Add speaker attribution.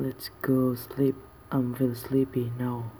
Speaker 1: Let's go sleep. I'm feel sleepy now.